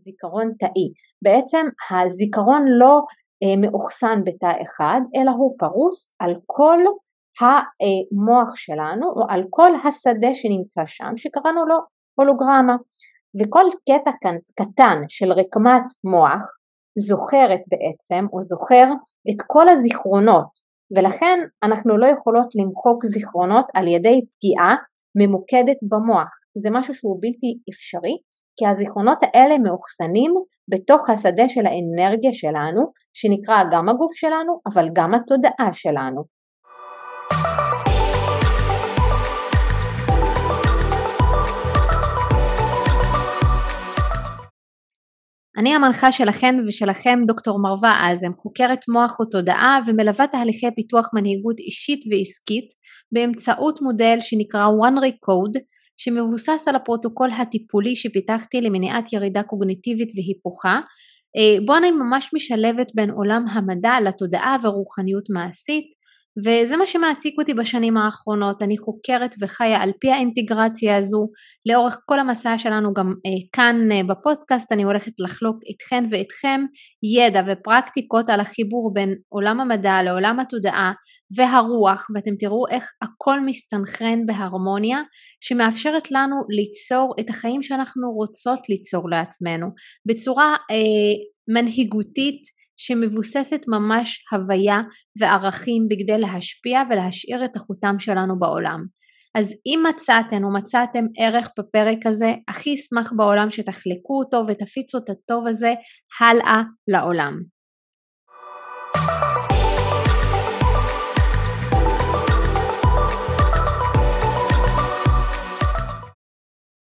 זיכרון תאי. בעצם הזיכרון לא אה, מאוחסן בתא אחד, אלא הוא פרוס על כל המוח שלנו, או על כל השדה שנמצא שם, שקראנו לו הולוגרמה. וכל קטע קטן של רקמת מוח זוכרת בעצם, או זוכר את כל הזיכרונות, ולכן אנחנו לא יכולות למחוק זיכרונות על ידי פגיעה ממוקדת במוח. זה משהו שהוא בלתי אפשרי, כי הזיכרונות האלה מאוחסנים בתוך השדה של האנרגיה שלנו, שנקרא גם הגוף שלנו, אבל גם התודעה שלנו. אני המנחה שלכן ושלכם דוקטור מרווה אזם, חוקרת מוח ותודעה ומלווה תהליכי פיתוח מנהיגות אישית ועסקית באמצעות מודל שנקרא one recode שמבוסס על הפרוטוקול הטיפולי שפיתחתי למניעת ירידה קוגניטיבית והיפוכה אה, בו אני ממש משלבת בין עולם המדע לתודעה ורוחניות מעשית וזה מה שמעסיק אותי בשנים האחרונות, אני חוקרת וחיה על פי האינטגרציה הזו, לאורך כל המסע שלנו גם אה, כאן אה, בפודקאסט אני הולכת לחלוק איתכן ואיתכם ידע ופרקטיקות על החיבור בין עולם המדע לעולם התודעה והרוח ואתם תראו איך הכל מסתנכרן בהרמוניה שמאפשרת לנו ליצור את החיים שאנחנו רוצות ליצור לעצמנו. בצורה אה, מנהיגותית שמבוססת ממש הוויה וערכים בכדי להשפיע ולהשאיר את החותם שלנו בעולם. אז אם מצאתן או מצאתם ערך בפרק הזה, הכי אשמח בעולם שתחלקו אותו ותפיצו את הטוב הזה הלאה לעולם.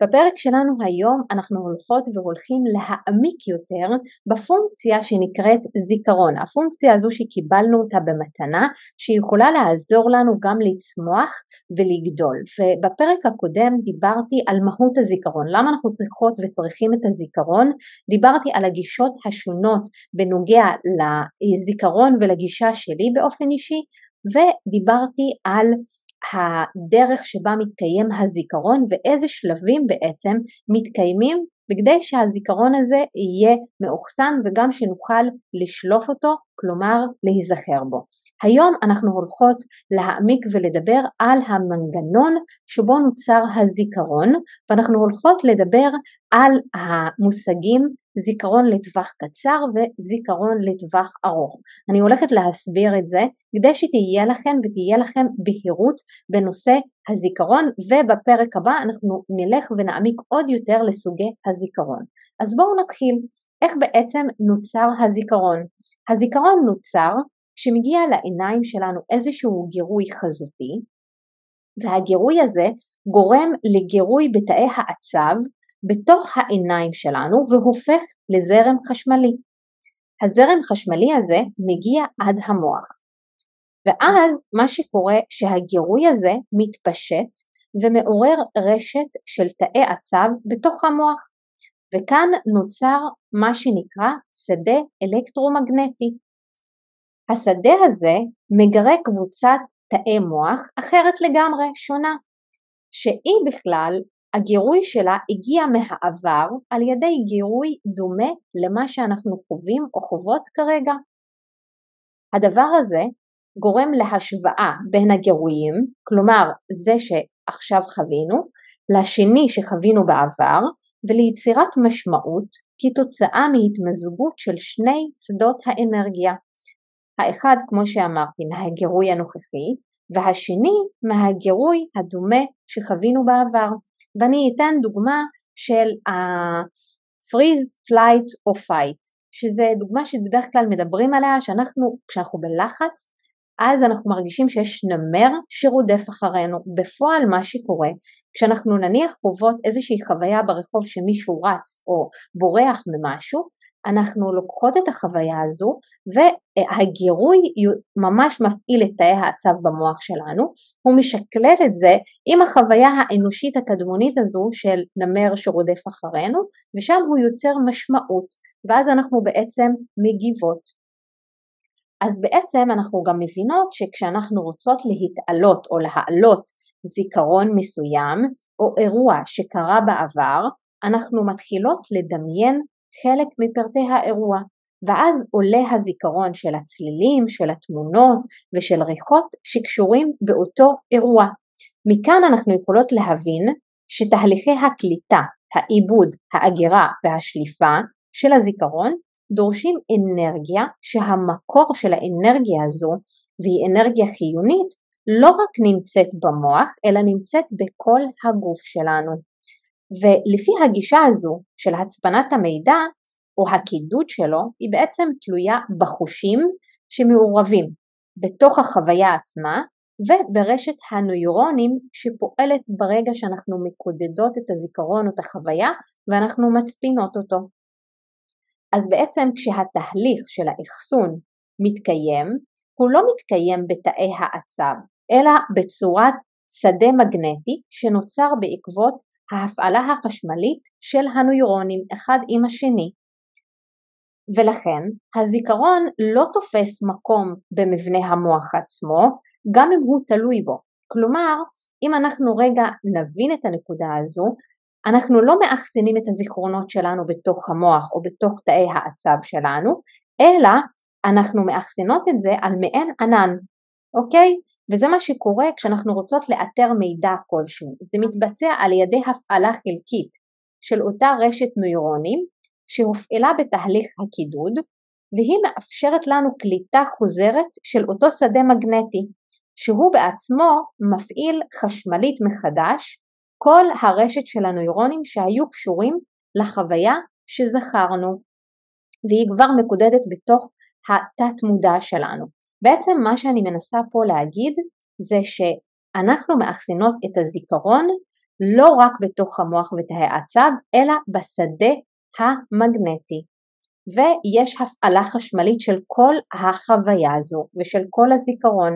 בפרק שלנו היום אנחנו הולכות והולכים להעמיק יותר בפונקציה שנקראת זיכרון, הפונקציה הזו שקיבלנו אותה במתנה שיכולה לעזור לנו גם לצמוח ולגדול. ובפרק הקודם דיברתי על מהות הזיכרון, למה אנחנו צריכות וצריכים את הזיכרון, דיברתי על הגישות השונות בנוגע לזיכרון ולגישה שלי באופן אישי ודיברתי על הדרך שבה מתקיים הזיכרון ואיזה שלבים בעצם מתקיימים בכדי שהזיכרון הזה יהיה מאוחסן וגם שנוכל לשלוף אותו, כלומר להיזכר בו. היום אנחנו הולכות להעמיק ולדבר על המנגנון שבו נוצר הזיכרון ואנחנו הולכות לדבר על המושגים זיכרון לטווח קצר וזיכרון לטווח ארוך. אני הולכת להסביר את זה כדי שתהיה לכם ותהיה לכם בהירות בנושא הזיכרון ובפרק הבא אנחנו נלך ונעמיק עוד יותר לסוגי הזיכרון. אז בואו נתחיל. איך בעצם נוצר הזיכרון? הזיכרון נוצר כשמגיע לעיניים שלנו איזשהו גירוי חזותי והגירוי הזה גורם לגירוי בתאי העצב בתוך העיניים שלנו והופך לזרם חשמלי. הזרם חשמלי הזה מגיע עד המוח. ואז מה שקורה שהגירוי הזה מתפשט ומעורר רשת של תאי עצב בתוך המוח וכאן נוצר מה שנקרא שדה אלקטרומגנטי. השדה הזה מגרה קבוצת תאי מוח אחרת לגמרי, שונה, שהיא בכלל הגירוי שלה הגיע מהעבר על ידי גירוי דומה למה שאנחנו חווים או חוות כרגע. הדבר הזה גורם להשוואה בין הגירויים, כלומר זה שעכשיו חווינו, לשני שחווינו בעבר, וליצירת משמעות כתוצאה מהתמזגות של שני שדות האנרגיה. האחד, כמו שאמרתי, מהגירוי הנוכחי, והשני מהגירוי הדומה שחווינו בעבר. ואני אתן דוגמה של ה-freeze, flight או fight, שזה דוגמה שבדרך כלל מדברים עליה שאנחנו, כשאנחנו בלחץ, אז אנחנו מרגישים שיש נמר שרודף אחרינו. בפועל מה שקורה, כשאנחנו נניח חוות איזושהי חוויה ברחוב שמישהו רץ או בורח ממשהו, אנחנו לוקחות את החוויה הזו והגירוי ממש מפעיל את תאי העצב במוח שלנו, הוא משקלל את זה עם החוויה האנושית הקדמונית הזו של נמר שרודף אחרינו ושם הוא יוצר משמעות ואז אנחנו בעצם מגיבות. אז בעצם אנחנו גם מבינות שכשאנחנו רוצות להתעלות או להעלות זיכרון מסוים או אירוע שקרה בעבר, אנחנו מתחילות לדמיין חלק מפרטי האירוע, ואז עולה הזיכרון של הצלילים, של התמונות ושל ריחות שקשורים באותו אירוע. מכאן אנחנו יכולות להבין שתהליכי הקליטה, העיבוד, האגירה והשליפה של הזיכרון דורשים אנרגיה שהמקור של האנרגיה הזו, והיא אנרגיה חיונית, לא רק נמצאת במוח, אלא נמצאת בכל הגוף שלנו. ולפי הגישה הזו של הצפנת המידע, או הקידוד שלו, היא בעצם תלויה בחושים שמעורבים בתוך החוויה עצמה וברשת הנוירונים שפועלת ברגע שאנחנו מקודדות את הזיכרון או את החוויה ואנחנו מצפינות אותו. אז בעצם כשהתהליך של האחסון מתקיים, הוא לא מתקיים בתאי העצב, אלא בצורת שדה מגנטי שנוצר בעקבות ההפעלה החשמלית של הנוירונים אחד עם השני. ולכן הזיכרון לא תופס מקום במבנה המוח עצמו, גם אם הוא תלוי בו. כלומר, אם אנחנו רגע נבין את הנקודה הזו, אנחנו לא מאחסנים את הזיכרונות שלנו בתוך המוח או בתוך תאי העצב שלנו, אלא אנחנו מאחסנות את זה על מעין ענן, אוקיי? וזה מה שקורה כשאנחנו רוצות לאתר מידע כלשהו. זה מתבצע על ידי הפעלה חלקית של אותה רשת נוירונים שהופעלה בתהליך הקידוד והיא מאפשרת לנו קליטה חוזרת של אותו שדה מגנטי שהוא בעצמו מפעיל חשמלית מחדש כל הרשת של הנוירונים שהיו קשורים לחוויה שזכרנו והיא כבר מקודדת בתוך התת מודע שלנו. בעצם מה שאני מנסה פה להגיד זה שאנחנו מאחסנות את הזיכרון לא רק בתוך המוח ותאי העצב אלא בשדה המגנטי ויש הפעלה חשמלית של כל החוויה הזו ושל כל הזיכרון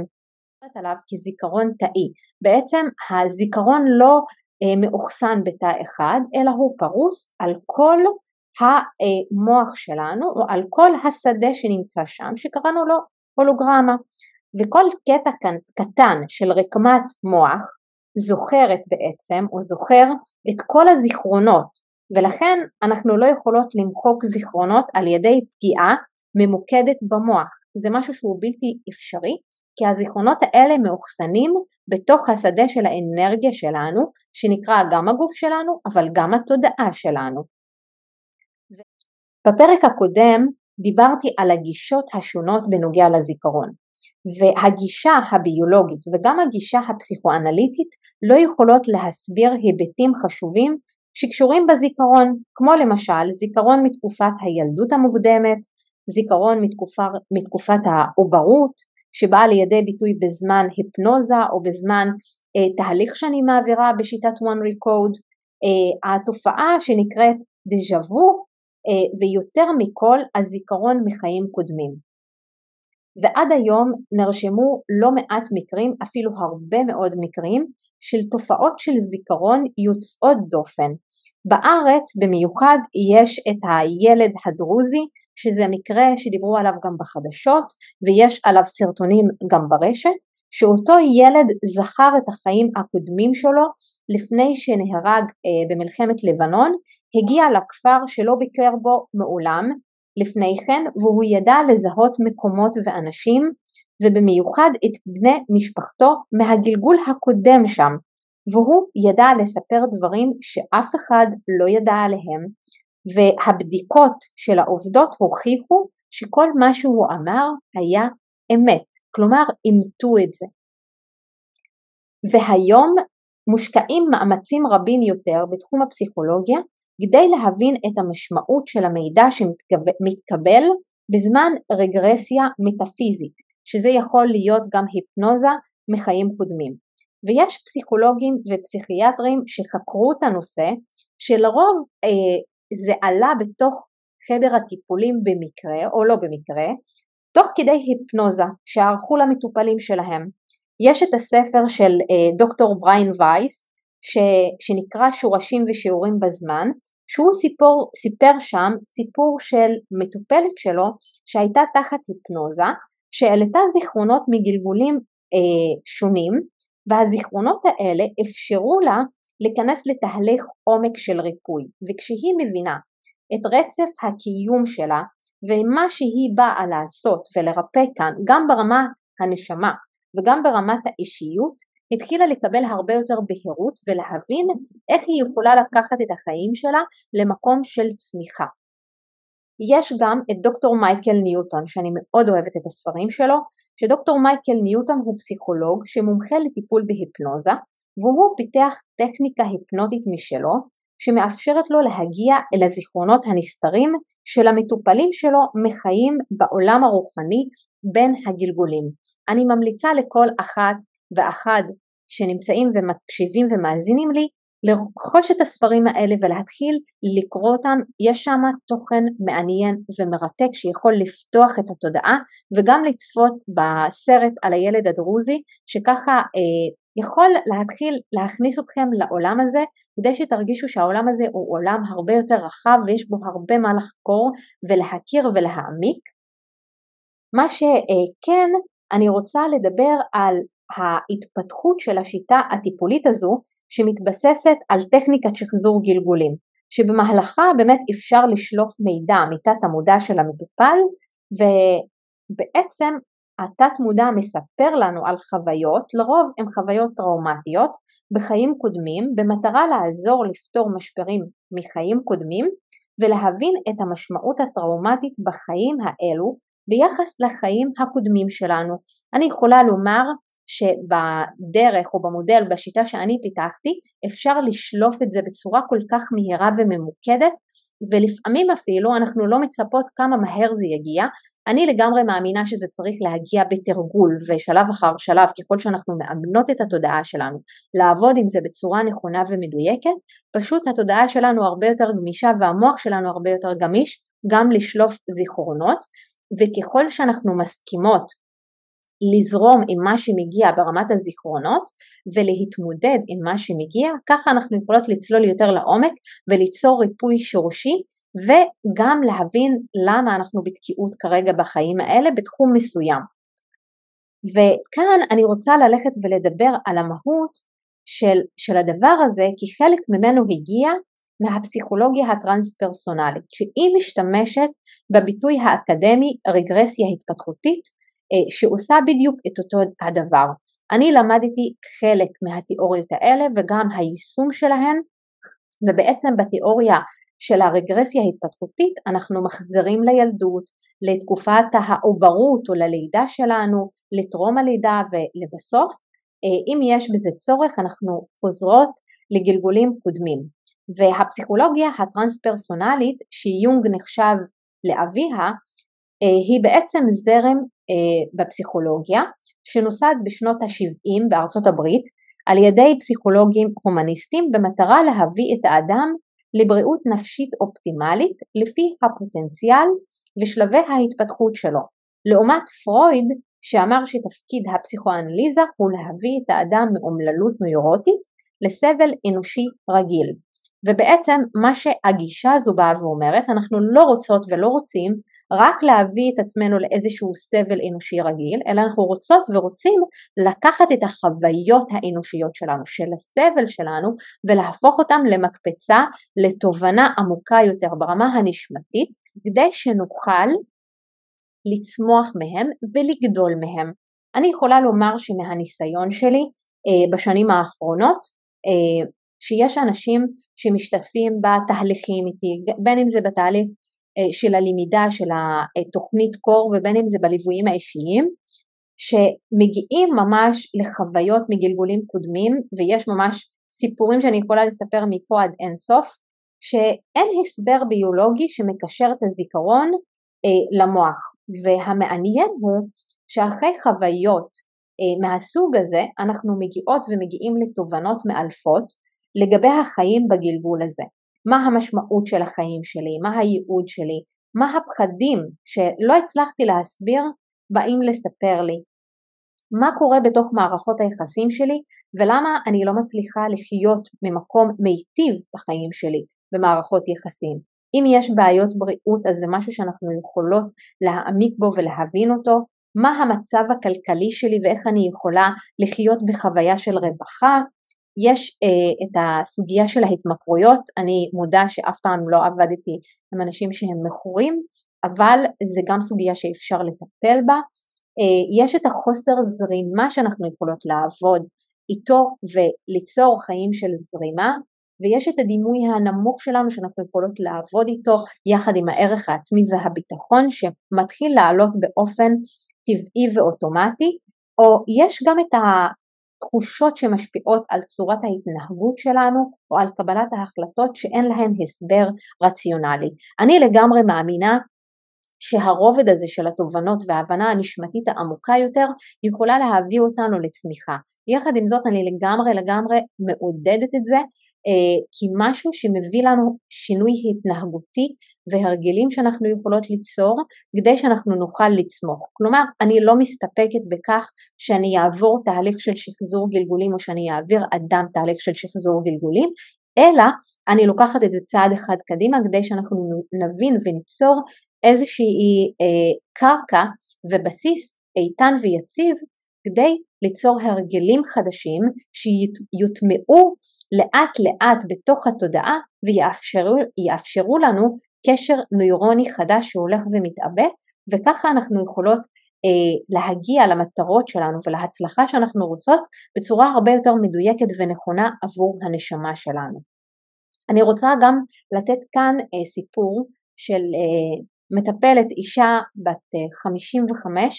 עליו כזיכרון תאי. בעצם הזיכרון לא אה, מאוחסן בתא אחד אלא הוא פרוס על כל המוח שלנו או על כל השדה שנמצא שם שקראנו לו הולוגרמה. וכל קטע קטן של רקמת מוח זוכרת בעצם או זוכר את כל הזיכרונות. ולכן אנחנו לא יכולות למחוק זיכרונות על ידי פגיעה ממוקדת במוח. זה משהו שהוא בלתי אפשרי כי הזיכרונות האלה מאוחסנים בתוך השדה של האנרגיה שלנו שנקרא גם הגוף שלנו אבל גם התודעה שלנו. בפרק הקודם דיברתי על הגישות השונות בנוגע לזיכרון. והגישה הביולוגית וגם הגישה הפסיכואנליטית לא יכולות להסביר היבטים חשובים שקשורים בזיכרון כמו למשל זיכרון מתקופת הילדות המוקדמת, זיכרון מתקופה, מתקופת העוברות שבאה לידי ביטוי בזמן היפנוזה או בזמן אה, תהליך שאני מעבירה בשיטת one recode, אה, התופעה שנקראת דז'ה וו ויותר מכל הזיכרון מחיים קודמים. ועד היום נרשמו לא מעט מקרים, אפילו הרבה מאוד מקרים, של תופעות של זיכרון יוצאות דופן. בארץ במיוחד יש את הילד הדרוזי, שזה מקרה שדיברו עליו גם בחדשות ויש עליו סרטונים גם ברשת, שאותו ילד זכר את החיים הקודמים שלו לפני שנהרג אה, במלחמת לבנון, הגיע לכפר שלא ביקר בו מעולם לפני כן והוא ידע לזהות מקומות ואנשים ובמיוחד את בני משפחתו מהגלגול הקודם שם והוא ידע לספר דברים שאף אחד לא ידע עליהם והבדיקות של העובדות הוכיחו שכל מה שהוא אמר היה אמת, כלומר אימתו את זה. והיום מושקעים מאמצים רבים יותר בתחום הפסיכולוגיה כדי להבין את המשמעות של המידע שמתקבל בזמן רגרסיה מטאפיזית, שזה יכול להיות גם היפנוזה מחיים קודמים. ויש פסיכולוגים ופסיכיאטרים שחקרו את הנושא, שלרוב אה, זה עלה בתוך חדר הטיפולים במקרה או לא במקרה, תוך כדי היפנוזה שערכו למטופלים שלהם. יש את הספר של אה, דוקטור בריין וייס ש, שנקרא שורשים ושיעורים בזמן שהוא סיפור, סיפר שם סיפור של מטופלת שלו שהייתה תחת היפנוזה שהעלתה זיכרונות מגלגולים אה, שונים והזיכרונות האלה אפשרו לה להיכנס לתהליך עומק של ריפוי. וכשהיא מבינה את רצף הקיום שלה ומה שהיא באה לעשות ולרפא כאן גם ברמת הנשמה וגם ברמת האישיות התחילה לקבל הרבה יותר בהירות ולהבין איך היא יכולה לקחת את החיים שלה למקום של צמיחה. יש גם את דוקטור מייקל ניוטון שאני מאוד אוהבת את הספרים שלו, שדוקטור מייקל ניוטון הוא פסיכולוג שמומחה לטיפול בהיפנוזה והוא פיתח טכניקה היפנוטית משלו שמאפשרת לו להגיע אל הזיכרונות הנסתרים של המטופלים שלו מחיים בעולם הרוחני בין הגלגולים. אני ממליצה לכל אחת ואחד שנמצאים ומקשיבים ומאזינים לי לרכוש את הספרים האלה ולהתחיל לקרוא אותם, יש שם תוכן מעניין ומרתק שיכול לפתוח את התודעה וגם לצפות בסרט על הילד הדרוזי שככה אה, יכול להתחיל להכניס אתכם לעולם הזה כדי שתרגישו שהעולם הזה הוא עולם הרבה יותר רחב ויש בו הרבה מה לחקור ולהכיר ולהעמיק. מה שכן אני רוצה לדבר על ההתפתחות של השיטה הטיפולית הזו שמתבססת על טכניקת שחזור גלגולים שבמהלכה באמת אפשר לשלוף מידע מתת המודע של המטופל ובעצם התת מודע מספר לנו על חוויות, לרוב הן חוויות טראומטיות בחיים קודמים במטרה לעזור לפתור משברים מחיים קודמים ולהבין את המשמעות הטראומטית בחיים האלו ביחס לחיים הקודמים שלנו. אני יכולה לומר שבדרך או במודל, בשיטה שאני פיתחתי, אפשר לשלוף את זה בצורה כל כך מהירה וממוקדת ולפעמים אפילו אנחנו לא מצפות כמה מהר זה יגיע. אני לגמרי מאמינה שזה צריך להגיע בתרגול ושלב אחר שלב ככל שאנחנו מאמנות את התודעה שלנו לעבוד עם זה בצורה נכונה ומדויקת, פשוט התודעה שלנו הרבה יותר גמישה והמוח שלנו הרבה יותר גמיש גם לשלוף זיכרונות וככל שאנחנו מסכימות לזרום עם מה שמגיע ברמת הזיכרונות ולהתמודד עם מה שמגיע, ככה אנחנו יכולות לצלול יותר לעומק וליצור ריפוי שורשי וגם להבין למה אנחנו בתקיעות כרגע בחיים האלה בתחום מסוים. וכאן אני רוצה ללכת ולדבר על המהות של, של הדבר הזה כי חלק ממנו הגיע מהפסיכולוגיה הטרנס-פרסונלית שהיא משתמשת בביטוי האקדמי רגרסיה התפתחותית שעושה בדיוק את אותו הדבר. אני למדתי חלק מהתיאוריות האלה וגם היישום שלהן ובעצם בתיאוריה של הרגרסיה ההתפתחותית אנחנו מחזירים לילדות, לתקופת העוברות או ללידה שלנו, לטרום הלידה ולבסוף אה, אם יש בזה צורך אנחנו חוזרות לגלגולים קודמים והפסיכולוגיה הטרנס-פרסונלית שיונג נחשב לאביה אה, היא בעצם זרם אה, בפסיכולוגיה שנוסד בשנות ה-70 בארצות הברית על ידי פסיכולוגים הומניסטים במטרה להביא את האדם לבריאות נפשית אופטימלית לפי הפוטנציאל ושלבי ההתפתחות שלו. לעומת פרויד שאמר שתפקיד הפסיכואנליזה הוא להביא את האדם מאומללות נוירוטית לסבל אנושי רגיל. ובעצם מה שהגישה הזו באה ואומרת, אנחנו לא רוצות ולא רוצים רק להביא את עצמנו לאיזשהו סבל אנושי רגיל, אלא אנחנו רוצות ורוצים לקחת את החוויות האנושיות שלנו, של הסבל שלנו, ולהפוך אותם למקפצה לתובנה עמוקה יותר ברמה הנשמתית, כדי שנוכל לצמוח מהם ולגדול מהם. אני יכולה לומר שמהניסיון שלי אה, בשנים האחרונות, אה, שיש אנשים שמשתתפים בתהליכים איתי, בין אם זה בתהליך של הלמידה של התוכנית קור ובין אם זה בליוויים האישיים שמגיעים ממש לחוויות מגלגולים קודמים ויש ממש סיפורים שאני יכולה לספר מפה עד אינסוף שאין הסבר ביולוגי שמקשר את הזיכרון אה, למוח והמעניין הוא שאחרי חוויות אה, מהסוג הזה אנחנו מגיעות ומגיעים לתובנות מאלפות לגבי החיים בגלגול הזה. מה המשמעות של החיים שלי, מה הייעוד שלי, מה הפחדים שלא הצלחתי להסביר באים לספר לי, מה קורה בתוך מערכות היחסים שלי ולמה אני לא מצליחה לחיות ממקום מיטיב בחיים שלי במערכות יחסים. אם יש בעיות בריאות אז זה משהו שאנחנו יכולות להעמיק בו ולהבין אותו, מה המצב הכלכלי שלי ואיך אני יכולה לחיות בחוויה של רווחה, יש אה, את הסוגיה של ההתמכרויות, אני מודה שאף פעם לא עבדתי עם אנשים שהם מכורים, אבל זה גם סוגיה שאפשר לטפל בה. אה, יש את החוסר זרימה שאנחנו יכולות לעבוד איתו וליצור חיים של זרימה, ויש את הדימוי הנמוך שלנו שאנחנו יכולות לעבוד איתו יחד עם הערך העצמי והביטחון שמתחיל לעלות באופן טבעי ואוטומטי, או יש גם את התחושות שמשפיעות על צורת ההתנהגות שלנו או על קבלת ההחלטות שאין להן הסבר רציונלי. אני לגמרי מאמינה שהרובד הזה של התובנות וההבנה הנשמתית העמוקה יותר יכולה להביא אותנו לצמיחה. יחד עם זאת אני לגמרי לגמרי מעודדת את זה אה, כי משהו שמביא לנו שינוי התנהגותי והרגלים שאנחנו יכולות ליצור כדי שאנחנו נוכל לצמוח. כלומר אני לא מסתפקת בכך שאני אעבור תהליך של שחזור גלגולים או שאני אעביר אדם תהליך של שחזור גלגולים אלא אני לוקחת את זה צעד אחד קדימה כדי שאנחנו נבין וניצור איזושהי אה, קרקע ובסיס איתן ויציב כדי ליצור הרגלים חדשים שיוטמעו לאט לאט בתוך התודעה ויאפשרו לנו קשר נוירוני חדש שהולך ומתעבה וככה אנחנו יכולות אה, להגיע למטרות שלנו ולהצלחה שאנחנו רוצות בצורה הרבה יותר מדויקת ונכונה עבור הנשמה שלנו. אני רוצה גם לתת כאן אה, סיפור של אה, מטפלת אישה בת 55, אה,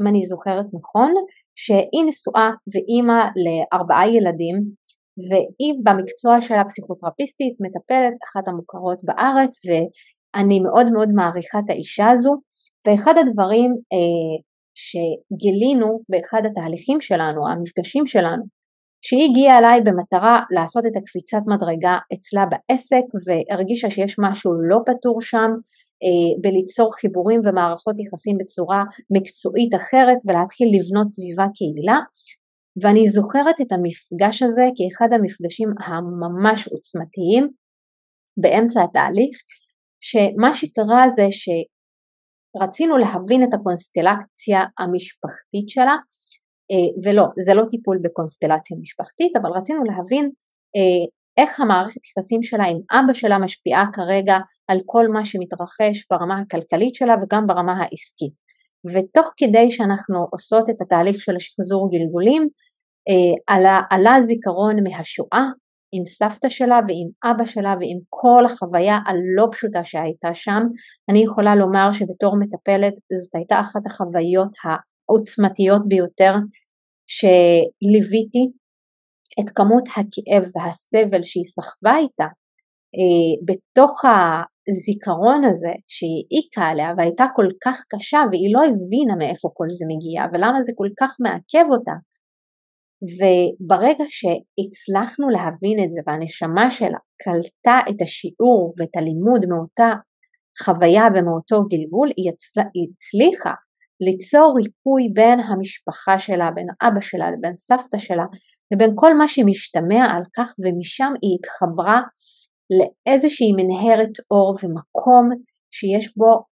אם אני זוכרת נכון, שהיא נשואה ואימא לארבעה ילדים והיא במקצוע שלה פסיכותרפיסטית, מטפלת, אחת המוכרות בארץ ואני מאוד מאוד מעריכה את האישה הזו. ואחד הדברים אה, שגילינו באחד התהליכים שלנו, המפגשים שלנו, שהיא הגיעה אליי במטרה לעשות את הקפיצת מדרגה אצלה בעסק והרגישה שיש משהו לא פתור שם בליצור חיבורים ומערכות יחסים בצורה מקצועית אחרת ולהתחיל לבנות סביבה קהילה. ואני זוכרת את המפגש הזה כאחד המפגשים הממש עוצמתיים באמצע התהליך שמה שקרה זה שרצינו להבין את הקונסטלציה המשפחתית שלה אה, ולא, זה לא טיפול בקונסטלציה משפחתית אבל רצינו להבין אה, איך המערכת יחסים שלה עם אבא שלה משפיעה כרגע על כל מה שמתרחש ברמה הכלכלית שלה וגם ברמה העסקית. ותוך כדי שאנחנו עושות את התהליך של השחזור גלגולים, אה, עלה, עלה זיכרון מהשואה עם סבתא שלה ועם אבא שלה ועם כל החוויה הלא פשוטה שהייתה שם. אני יכולה לומר שבתור מטפלת זאת הייתה אחת החוויות העוצמתיות ביותר שליוויתי את כמות הכאב והסבל שהיא סחבה איתה אה, בתוך הזיכרון הזה שהיא העיקה עליה והייתה כל כך קשה והיא לא הבינה מאיפה כל זה מגיע ולמה זה כל כך מעכב אותה. וברגע שהצלחנו להבין את זה והנשמה שלה קלטה את השיעור ואת הלימוד מאותה חוויה ומאותו גלגול היא, הצל... היא הצליחה ליצור ריפוי בין המשפחה שלה, בין אבא שלה לבין סבתא שלה ובין כל מה שמשתמע על כך ומשם היא התחברה לאיזושהי מנהרת אור ומקום שיש בו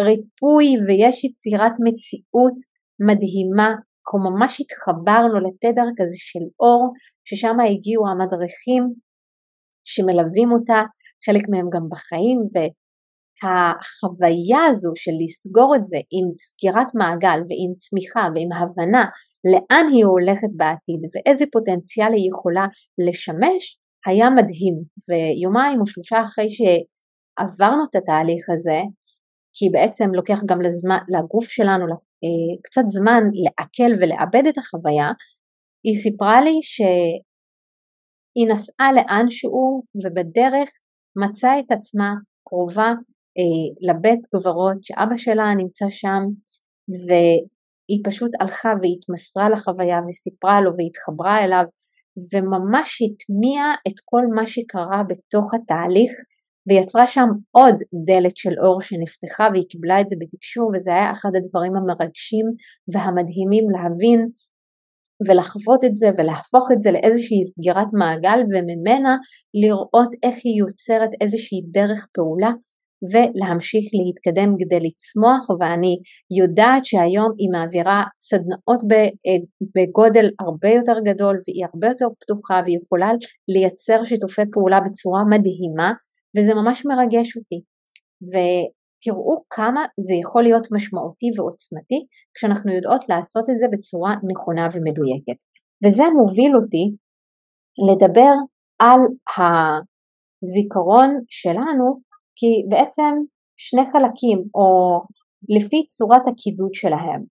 ריפוי ויש יצירת מציאות מדהימה, אנחנו ממש התחברנו לתדר כזה של אור ששם הגיעו המדריכים שמלווים אותה, חלק מהם גם בחיים והחוויה הזו של לסגור את זה עם סגירת מעגל ועם צמיחה ועם הבנה לאן היא הולכת בעתיד ואיזה פוטנציאל היא יכולה לשמש היה מדהים. ויומיים או שלושה אחרי שעברנו את התהליך הזה כי בעצם לוקח גם לזמן, לגוף שלנו אה, קצת זמן לעכל ולאבד את החוויה היא סיפרה לי שהיא נסעה לאנשהו ובדרך מצאה את עצמה קרובה לבית גברות שאבא שלה נמצא שם היא פשוט הלכה והתמסרה לחוויה וסיפרה לו והתחברה אליו וממש הטמיעה את כל מה שקרה בתוך התהליך ויצרה שם עוד דלת של אור שנפתחה והיא קיבלה את זה בתקשור וזה היה אחד הדברים המרגשים והמדהימים להבין ולחוות את זה ולהפוך את זה לאיזושהי סגירת מעגל וממנה לראות איך היא יוצרת איזושהי דרך פעולה ולהמשיך להתקדם כדי לצמוח ואני יודעת שהיום היא מעבירה סדנאות בגודל הרבה יותר גדול והיא הרבה יותר פתוחה והיא יכולה לייצר שיתופי פעולה בצורה מדהימה וזה ממש מרגש אותי. ותראו כמה זה יכול להיות משמעותי ועוצמתי כשאנחנו יודעות לעשות את זה בצורה נכונה ומדויקת. וזה מוביל אותי לדבר על הזיכרון שלנו כי בעצם שני חלקים או לפי צורת הקידוד שלהם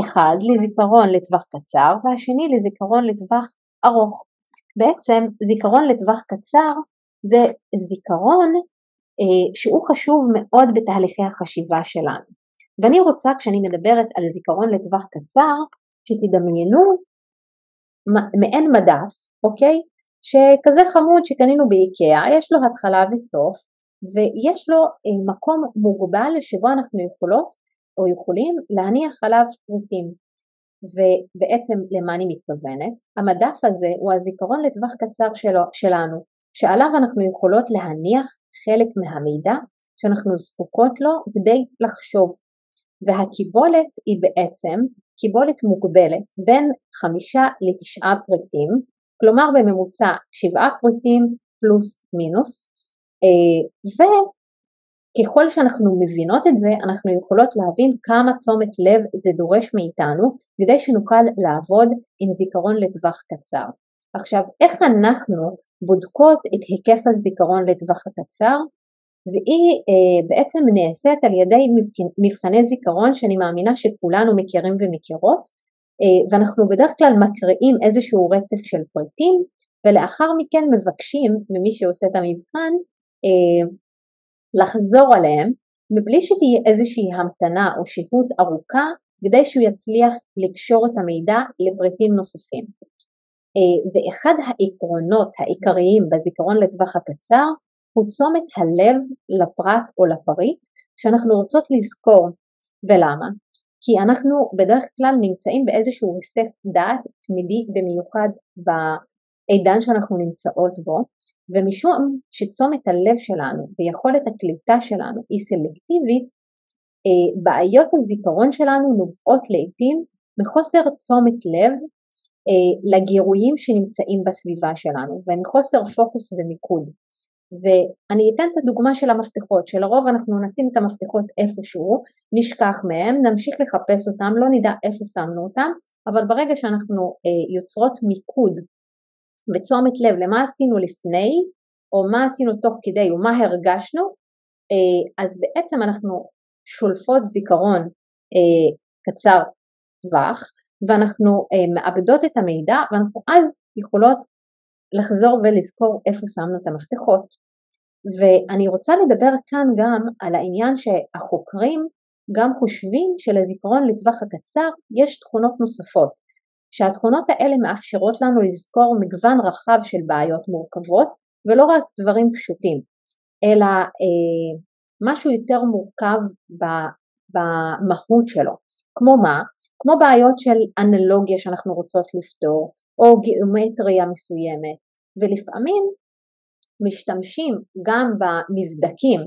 אחד לזיכרון לטווח קצר והשני לזיכרון לטווח ארוך. בעצם זיכרון לטווח קצר זה זיכרון אה, שהוא חשוב מאוד בתהליכי החשיבה שלנו. ואני רוצה כשאני מדברת על זיכרון לטווח קצר שתדמיינו מעין מדף, אוקיי? שכזה חמוד שקנינו באיקאה, יש לו התחלה וסוף ויש לו אה, מקום מוגבל שבו אנחנו יכולות או יכולים להניח עליו פריטים. ובעצם למה אני מתכוונת? המדף הזה הוא הזיכרון לטווח קצר שלו, שלנו, שעליו אנחנו יכולות להניח חלק מהמידע שאנחנו זקוקות לו כדי לחשוב. והקיבולת היא בעצם קיבולת מוגבלת בין חמישה לתשעה פריטים, כלומר בממוצע שבעה פריטים פלוס מינוס, וככל שאנחנו מבינות את זה אנחנו יכולות להבין כמה תשומת לב זה דורש מאיתנו כדי שנוכל לעבוד עם זיכרון לטווח קצר. עכשיו איך אנחנו בודקות את היקף הזיכרון לטווח הקצר והיא אה, בעצם נעשית על ידי מבחני זיכרון שאני מאמינה שכולנו מכירים ומכירות אה, ואנחנו בדרך כלל מקריאים איזשהו רצף של פרטים ולאחר מכן מבקשים ממי שעושה את המבחן אה, לחזור עליהם מבלי שתהיה איזושהי המתנה או שהות ארוכה כדי שהוא יצליח לקשור את המידע לפריטים נוספים. אה, ואחד העקרונות העיקריים בזיכרון לטווח הקצר הוא תשומת הלב לפרט או לפריט שאנחנו רוצות לזכור. ולמה? כי אנחנו בדרך כלל נמצאים באיזשהו היסח דעת תמידי במיוחד בעידן שאנחנו נמצאות בו ומשום שתשומת הלב שלנו ויכולת הקליטה שלנו היא סלקטיבית אה, בעיות הזיכרון שלנו נובעות לעיתים מחוסר תשומת לב אה, לגירויים שנמצאים בסביבה שלנו ומחוסר פוקוס ומיקוד. ואני אתן את הדוגמה של המפתחות, שלרוב אנחנו נשים את המפתחות איפשהו, נשכח מהם, נמשיך לחפש אותם, לא נדע איפה שמנו אותם, אבל ברגע שאנחנו אה, יוצרות מיקוד ותשומת לב למה עשינו לפני, או מה עשינו תוך כדי ומה הרגשנו, אה, אז בעצם אנחנו שולפות זיכרון אה, קצר טווח, ואנחנו אה, מאבדות את המידע ואנחנו אז יכולות לחזור ולזכור איפה שמנו את המפתחות. ואני רוצה לדבר כאן גם על העניין שהחוקרים גם חושבים שלזיכרון לטווח הקצר יש תכונות נוספות, שהתכונות האלה מאפשרות לנו לזכור מגוון רחב של בעיות מורכבות ולא רק דברים פשוטים, אלא אה, משהו יותר מורכב במהות שלו. כמו מה? כמו בעיות של אנלוגיה שאנחנו רוצות לפתור, או גיאומטריה מסוימת, ולפעמים משתמשים גם במבדקים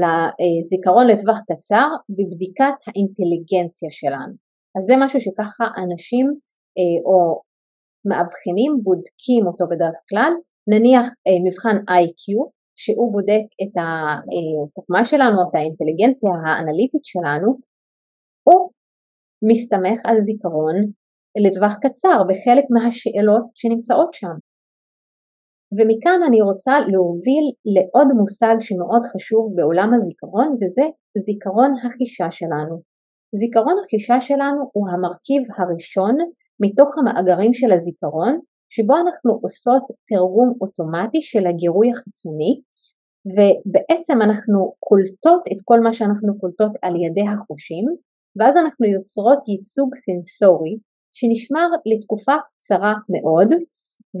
לזיכרון לטווח קצר בבדיקת האינטליגנציה שלנו. אז זה משהו שככה אנשים או מאבחנים בודקים אותו בדרך כלל, נניח אה, מבחן IQ שהוא בודק את החוכמה אה, שלנו, את האינטליגנציה האנליטית שלנו, הוא מסתמך על זיכרון לטווח קצר בחלק מהשאלות שנמצאות שם. ומכאן אני רוצה להוביל לעוד מושג שמאוד חשוב בעולם הזיכרון וזה זיכרון החישה שלנו. זיכרון החישה שלנו הוא המרכיב הראשון מתוך המאגרים של הזיכרון שבו אנחנו עושות תרגום אוטומטי של הגירוי החיצוני ובעצם אנחנו קולטות את כל מה שאנחנו קולטות על ידי החושים ואז אנחנו יוצרות ייצוג סנסורי שנשמר לתקופה קצרה מאוד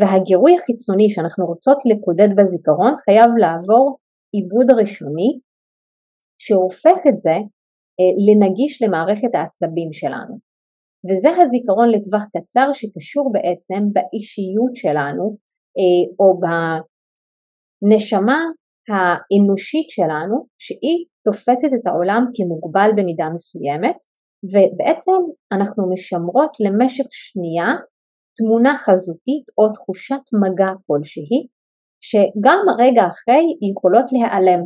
והגירוי החיצוני שאנחנו רוצות לקודד בזיכרון חייב לעבור עיבוד ראשוני שהופך את זה אה, לנגיש למערכת העצבים שלנו. וזה הזיכרון לטווח קצר שקשור בעצם באישיות שלנו אה, או בנשמה האנושית שלנו שהיא תופסת את העולם כמוגבל במידה מסוימת ובעצם אנחנו משמרות למשך שנייה תמונה חזותית או תחושת מגע כלשהי שגם רגע אחרי יכולות להיעלם.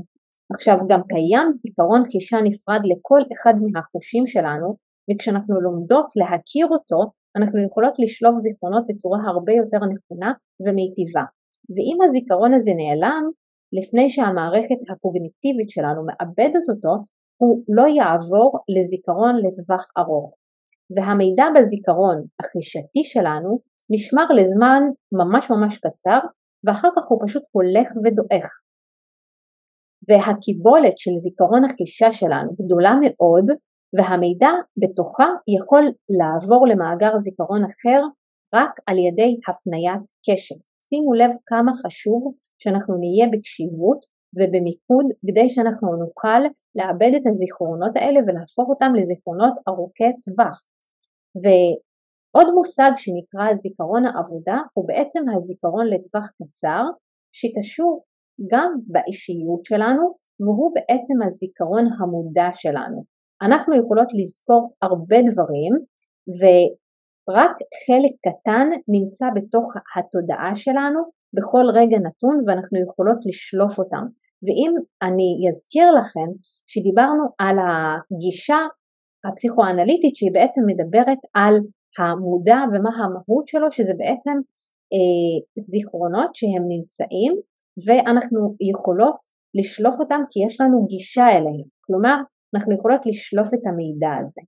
עכשיו גם קיים זיכרון חישה נפרד לכל אחד מהחושים שלנו וכשאנחנו לומדות להכיר אותו אנחנו יכולות לשלוף זיכרונות בצורה הרבה יותר נכונה ומיטיבה. ואם הזיכרון הזה נעלם, לפני שהמערכת הקוגניטיבית שלנו מאבדת אותו, הוא לא יעבור לזיכרון לטווח ארוך. והמידע בזיכרון החישתי שלנו נשמר לזמן ממש ממש קצר ואחר כך הוא פשוט הולך ודועך. והקיבולת של זיכרון החישה שלנו גדולה מאוד והמידע בתוכה יכול לעבור למאגר זיכרון אחר רק על ידי הפניית קשב. שימו לב כמה חשוב שאנחנו נהיה בקשיבות ובמיקוד כדי שאנחנו נוכל לאבד את הזיכרונות האלה ולהפוך אותם לזיכרונות ארוכי טווח. ועוד מושג שנקרא זיכרון העבודה הוא בעצם הזיכרון לטווח קצר שקשור גם באישיות שלנו והוא בעצם הזיכרון המודע שלנו. אנחנו יכולות לזכור הרבה דברים ורק חלק קטן נמצא בתוך התודעה שלנו בכל רגע נתון ואנחנו יכולות לשלוף אותם. ואם אני אזכיר לכם שדיברנו על הגישה הפסיכואנליטית שהיא בעצם מדברת על המודע ומה המהות שלו שזה בעצם אה, זיכרונות שהם נמצאים ואנחנו יכולות לשלוף אותם כי יש לנו גישה אליהם. כלומר אנחנו יכולות לשלוף את המידע הזה.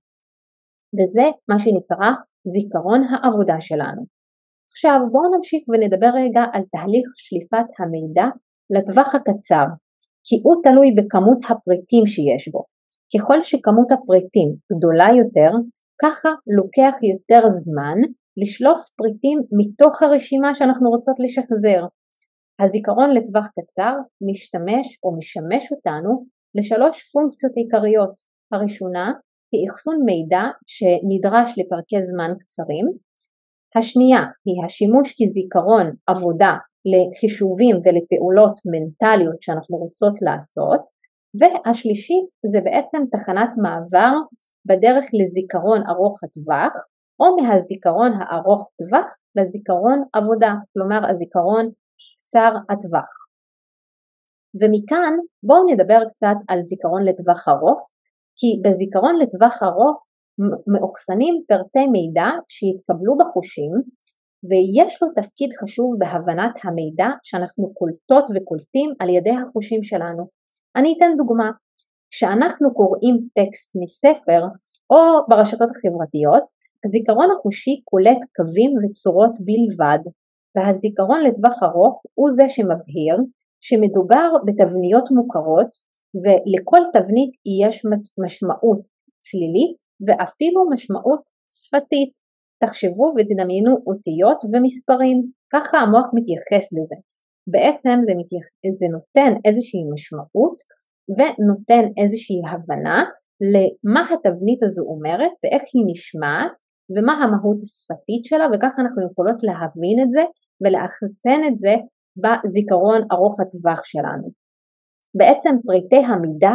וזה מה שנקרא זיכרון העבודה שלנו. עכשיו בואו נמשיך ונדבר רגע על תהליך שליפת המידע לטווח הקצר, כי הוא תלוי בכמות הפריטים שיש בו. ככל שכמות הפריטים גדולה יותר, ככה לוקח יותר זמן לשלוף פריטים מתוך הרשימה שאנחנו רוצות לשחזר. הזיכרון לטווח קצר משתמש או משמש אותנו לשלוש פונקציות עיקריות. הראשונה היא אחסון מידע שנדרש לפרקי זמן קצרים. השנייה היא השימוש כזיכרון עבודה לחישובים ולפעולות מנטליות שאנחנו רוצות לעשות. והשלישית זה בעצם תחנת מעבר בדרך לזיכרון ארוך הטווח או מהזיכרון הארוך טווח לזיכרון עבודה, כלומר הזיכרון קצר הטווח. ומכאן בואו נדבר קצת על זיכרון לטווח ארוך, כי בזיכרון לטווח ארוך מאוחסנים פרטי מידע שהתקבלו בחושים ויש לו תפקיד חשוב בהבנת המידע שאנחנו קולטות וקולטים על ידי החושים שלנו. אני אתן דוגמה, כשאנחנו קוראים טקסט מספר או ברשתות החברתיות, הזיכרון החושי קולט קווים וצורות בלבד, והזיכרון לטווח ארוך הוא זה שמבהיר שמדובר בתבניות מוכרות ולכל תבנית יש משמעות צלילית ואפילו משמעות שפתית. תחשבו ותדמיינו אותיות ומספרים, ככה המוח מתייחס לזה. בעצם זה, מתייח... זה נותן איזושהי משמעות ונותן איזושהי הבנה למה התבנית הזו אומרת ואיך היא נשמעת ומה המהות השפתית שלה וככה אנחנו יכולות להבין את זה ולאחסן את זה בזיכרון ארוך הטווח שלנו. בעצם פריטי המידע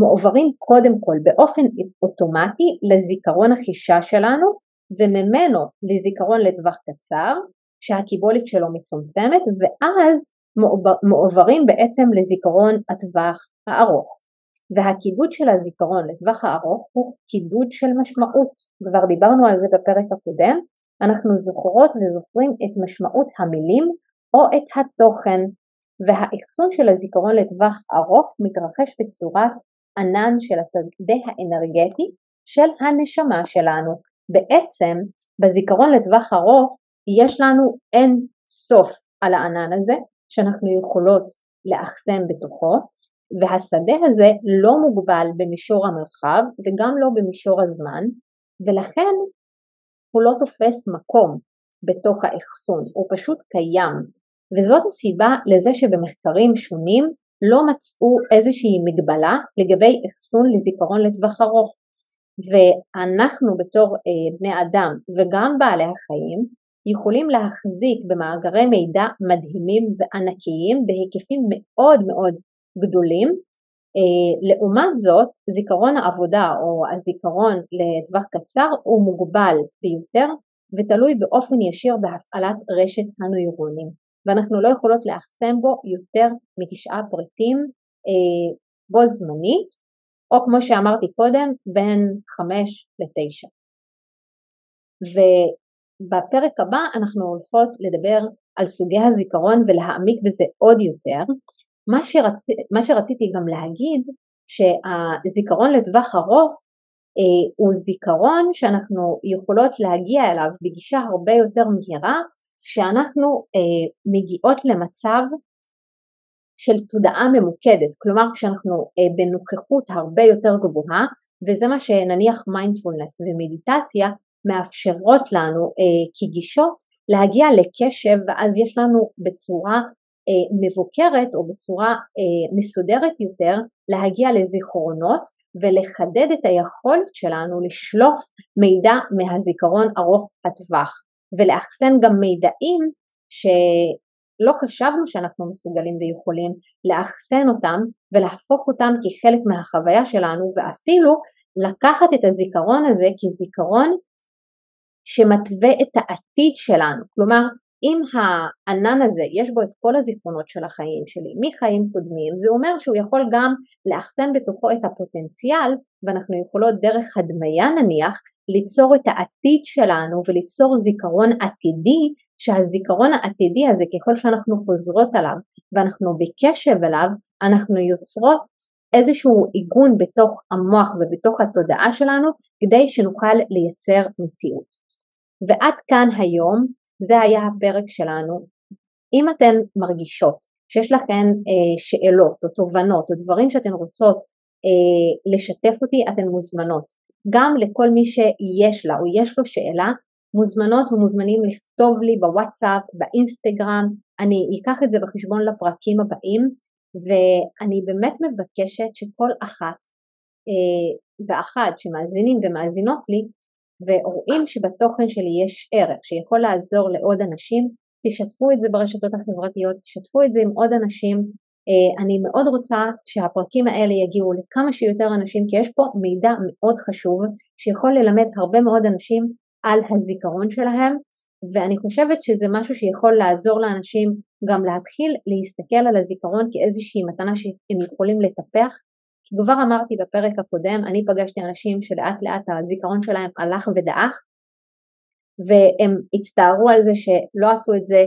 מועברים קודם כל באופן אוטומטי לזיכרון החישה שלנו וממנו לזיכרון לטווח קצר שהקיבולת שלו מצומצמת ואז מועברים בעצם לזיכרון הטווח הארוך. והקידוד של הזיכרון לטווח הארוך הוא קידוד של משמעות. כבר דיברנו על זה בפרק הקודם. אנחנו זוכרות וזוכרים את משמעות המילים או את התוכן והאחסון של הזיכרון לטווח ארוך מתרחש בצורת ענן של השדה האנרגטי של הנשמה שלנו. בעצם בזיכרון לטווח ארוך יש לנו אין סוף על הענן הזה שאנחנו יכולות לאחסן בתוכו והשדה הזה לא מוגבל במישור המרחב וגם לא במישור הזמן ולכן הוא לא תופס מקום בתוך האחסון, הוא פשוט קיים וזאת הסיבה לזה שבמחקרים שונים לא מצאו איזושהי מגבלה לגבי אחסון לזיכרון לטווח ארוך. ואנחנו בתור אה, בני אדם וגם בעלי החיים יכולים להחזיק במאגרי מידע מדהימים וענקיים בהיקפים מאוד מאוד גדולים. אה, לעומת זאת, זיכרון העבודה או הזיכרון לטווח קצר הוא מוגבל ביותר ותלוי באופן ישיר בהפעלת רשת הנוירונים ואנחנו לא יכולות לאחסן בו יותר מתשעה פריטים אה, בו זמנית או כמו שאמרתי קודם בין חמש לתשע. ובפרק הבא אנחנו הולכות לדבר על סוגי הזיכרון ולהעמיק בזה עוד יותר מה, שרצ... מה שרציתי גם להגיד שהזיכרון לטווח ארוך אה, הוא זיכרון שאנחנו יכולות להגיע אליו בגישה הרבה יותר מהירה כשאנחנו אה, מגיעות למצב של תודעה ממוקדת, כלומר כשאנחנו אה, בנוכחות הרבה יותר גבוהה וזה מה שנניח מיינדפולנס ומדיטציה מאפשרות לנו אה, כגישות להגיע לקשב ואז יש לנו בצורה אה, מבוקרת או בצורה אה, מסודרת יותר להגיע לזיכרונות ולחדד את היכולת שלנו לשלוף מידע מהזיכרון ארוך הטווח ולאחסן גם מידעים שלא חשבנו שאנחנו מסוגלים ויכולים לאחסן אותם ולהפוך אותם כחלק מהחוויה שלנו ואפילו לקחת את הזיכרון הזה כזיכרון שמתווה את העתיד שלנו, כלומר אם הענן הזה יש בו את כל הזיכרונות של החיים שלי מחיים קודמים זה אומר שהוא יכול גם לאחסן בתוכו את הפוטנציאל ואנחנו יכולות דרך הדמיה נניח ליצור את העתיד שלנו וליצור זיכרון עתידי שהזיכרון העתידי הזה ככל שאנחנו חוזרות עליו ואנחנו בקשב אליו אנחנו יוצרות איזשהו עיגון בתוך המוח ובתוך התודעה שלנו כדי שנוכל לייצר מציאות. ועד כאן היום זה היה הפרק שלנו. אם אתן מרגישות שיש לכן אה, שאלות או תובנות או דברים שאתן רוצות אה, לשתף אותי, אתן מוזמנות. גם לכל מי שיש לה או יש לו שאלה, מוזמנות ומוזמנים לכתוב לי בוואטסאפ, באינסטגרם, אני אקח את זה בחשבון לפרקים הבאים ואני באמת מבקשת שכל אחת אה, ואחת שמאזינים ומאזינות לי ורואים שבתוכן שלי יש ערך שיכול לעזור לעוד אנשים, תשתפו את זה ברשתות החברתיות, תשתפו את זה עם עוד אנשים. אה, אני מאוד רוצה שהפרקים האלה יגיעו לכמה שיותר אנשים כי יש פה מידע מאוד חשוב שיכול ללמד הרבה מאוד אנשים על הזיכרון שלהם ואני חושבת שזה משהו שיכול לעזור לאנשים גם להתחיל להסתכל על הזיכרון כאיזושהי מתנה שהם יכולים לטפח כי כבר אמרתי בפרק הקודם, אני פגשתי אנשים שלאט לאט הזיכרון שלהם הלך ודעך והם הצטערו על זה שלא עשו את זה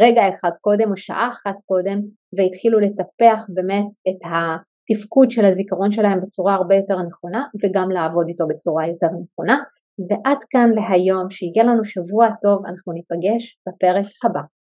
רגע אחד קודם או שעה אחת קודם והתחילו לטפח באמת את התפקוד של הזיכרון שלהם בצורה הרבה יותר נכונה וגם לעבוד איתו בצורה יותר נכונה ועד כאן להיום, שיהיה לנו שבוע טוב, אנחנו ניפגש בפרק הבא.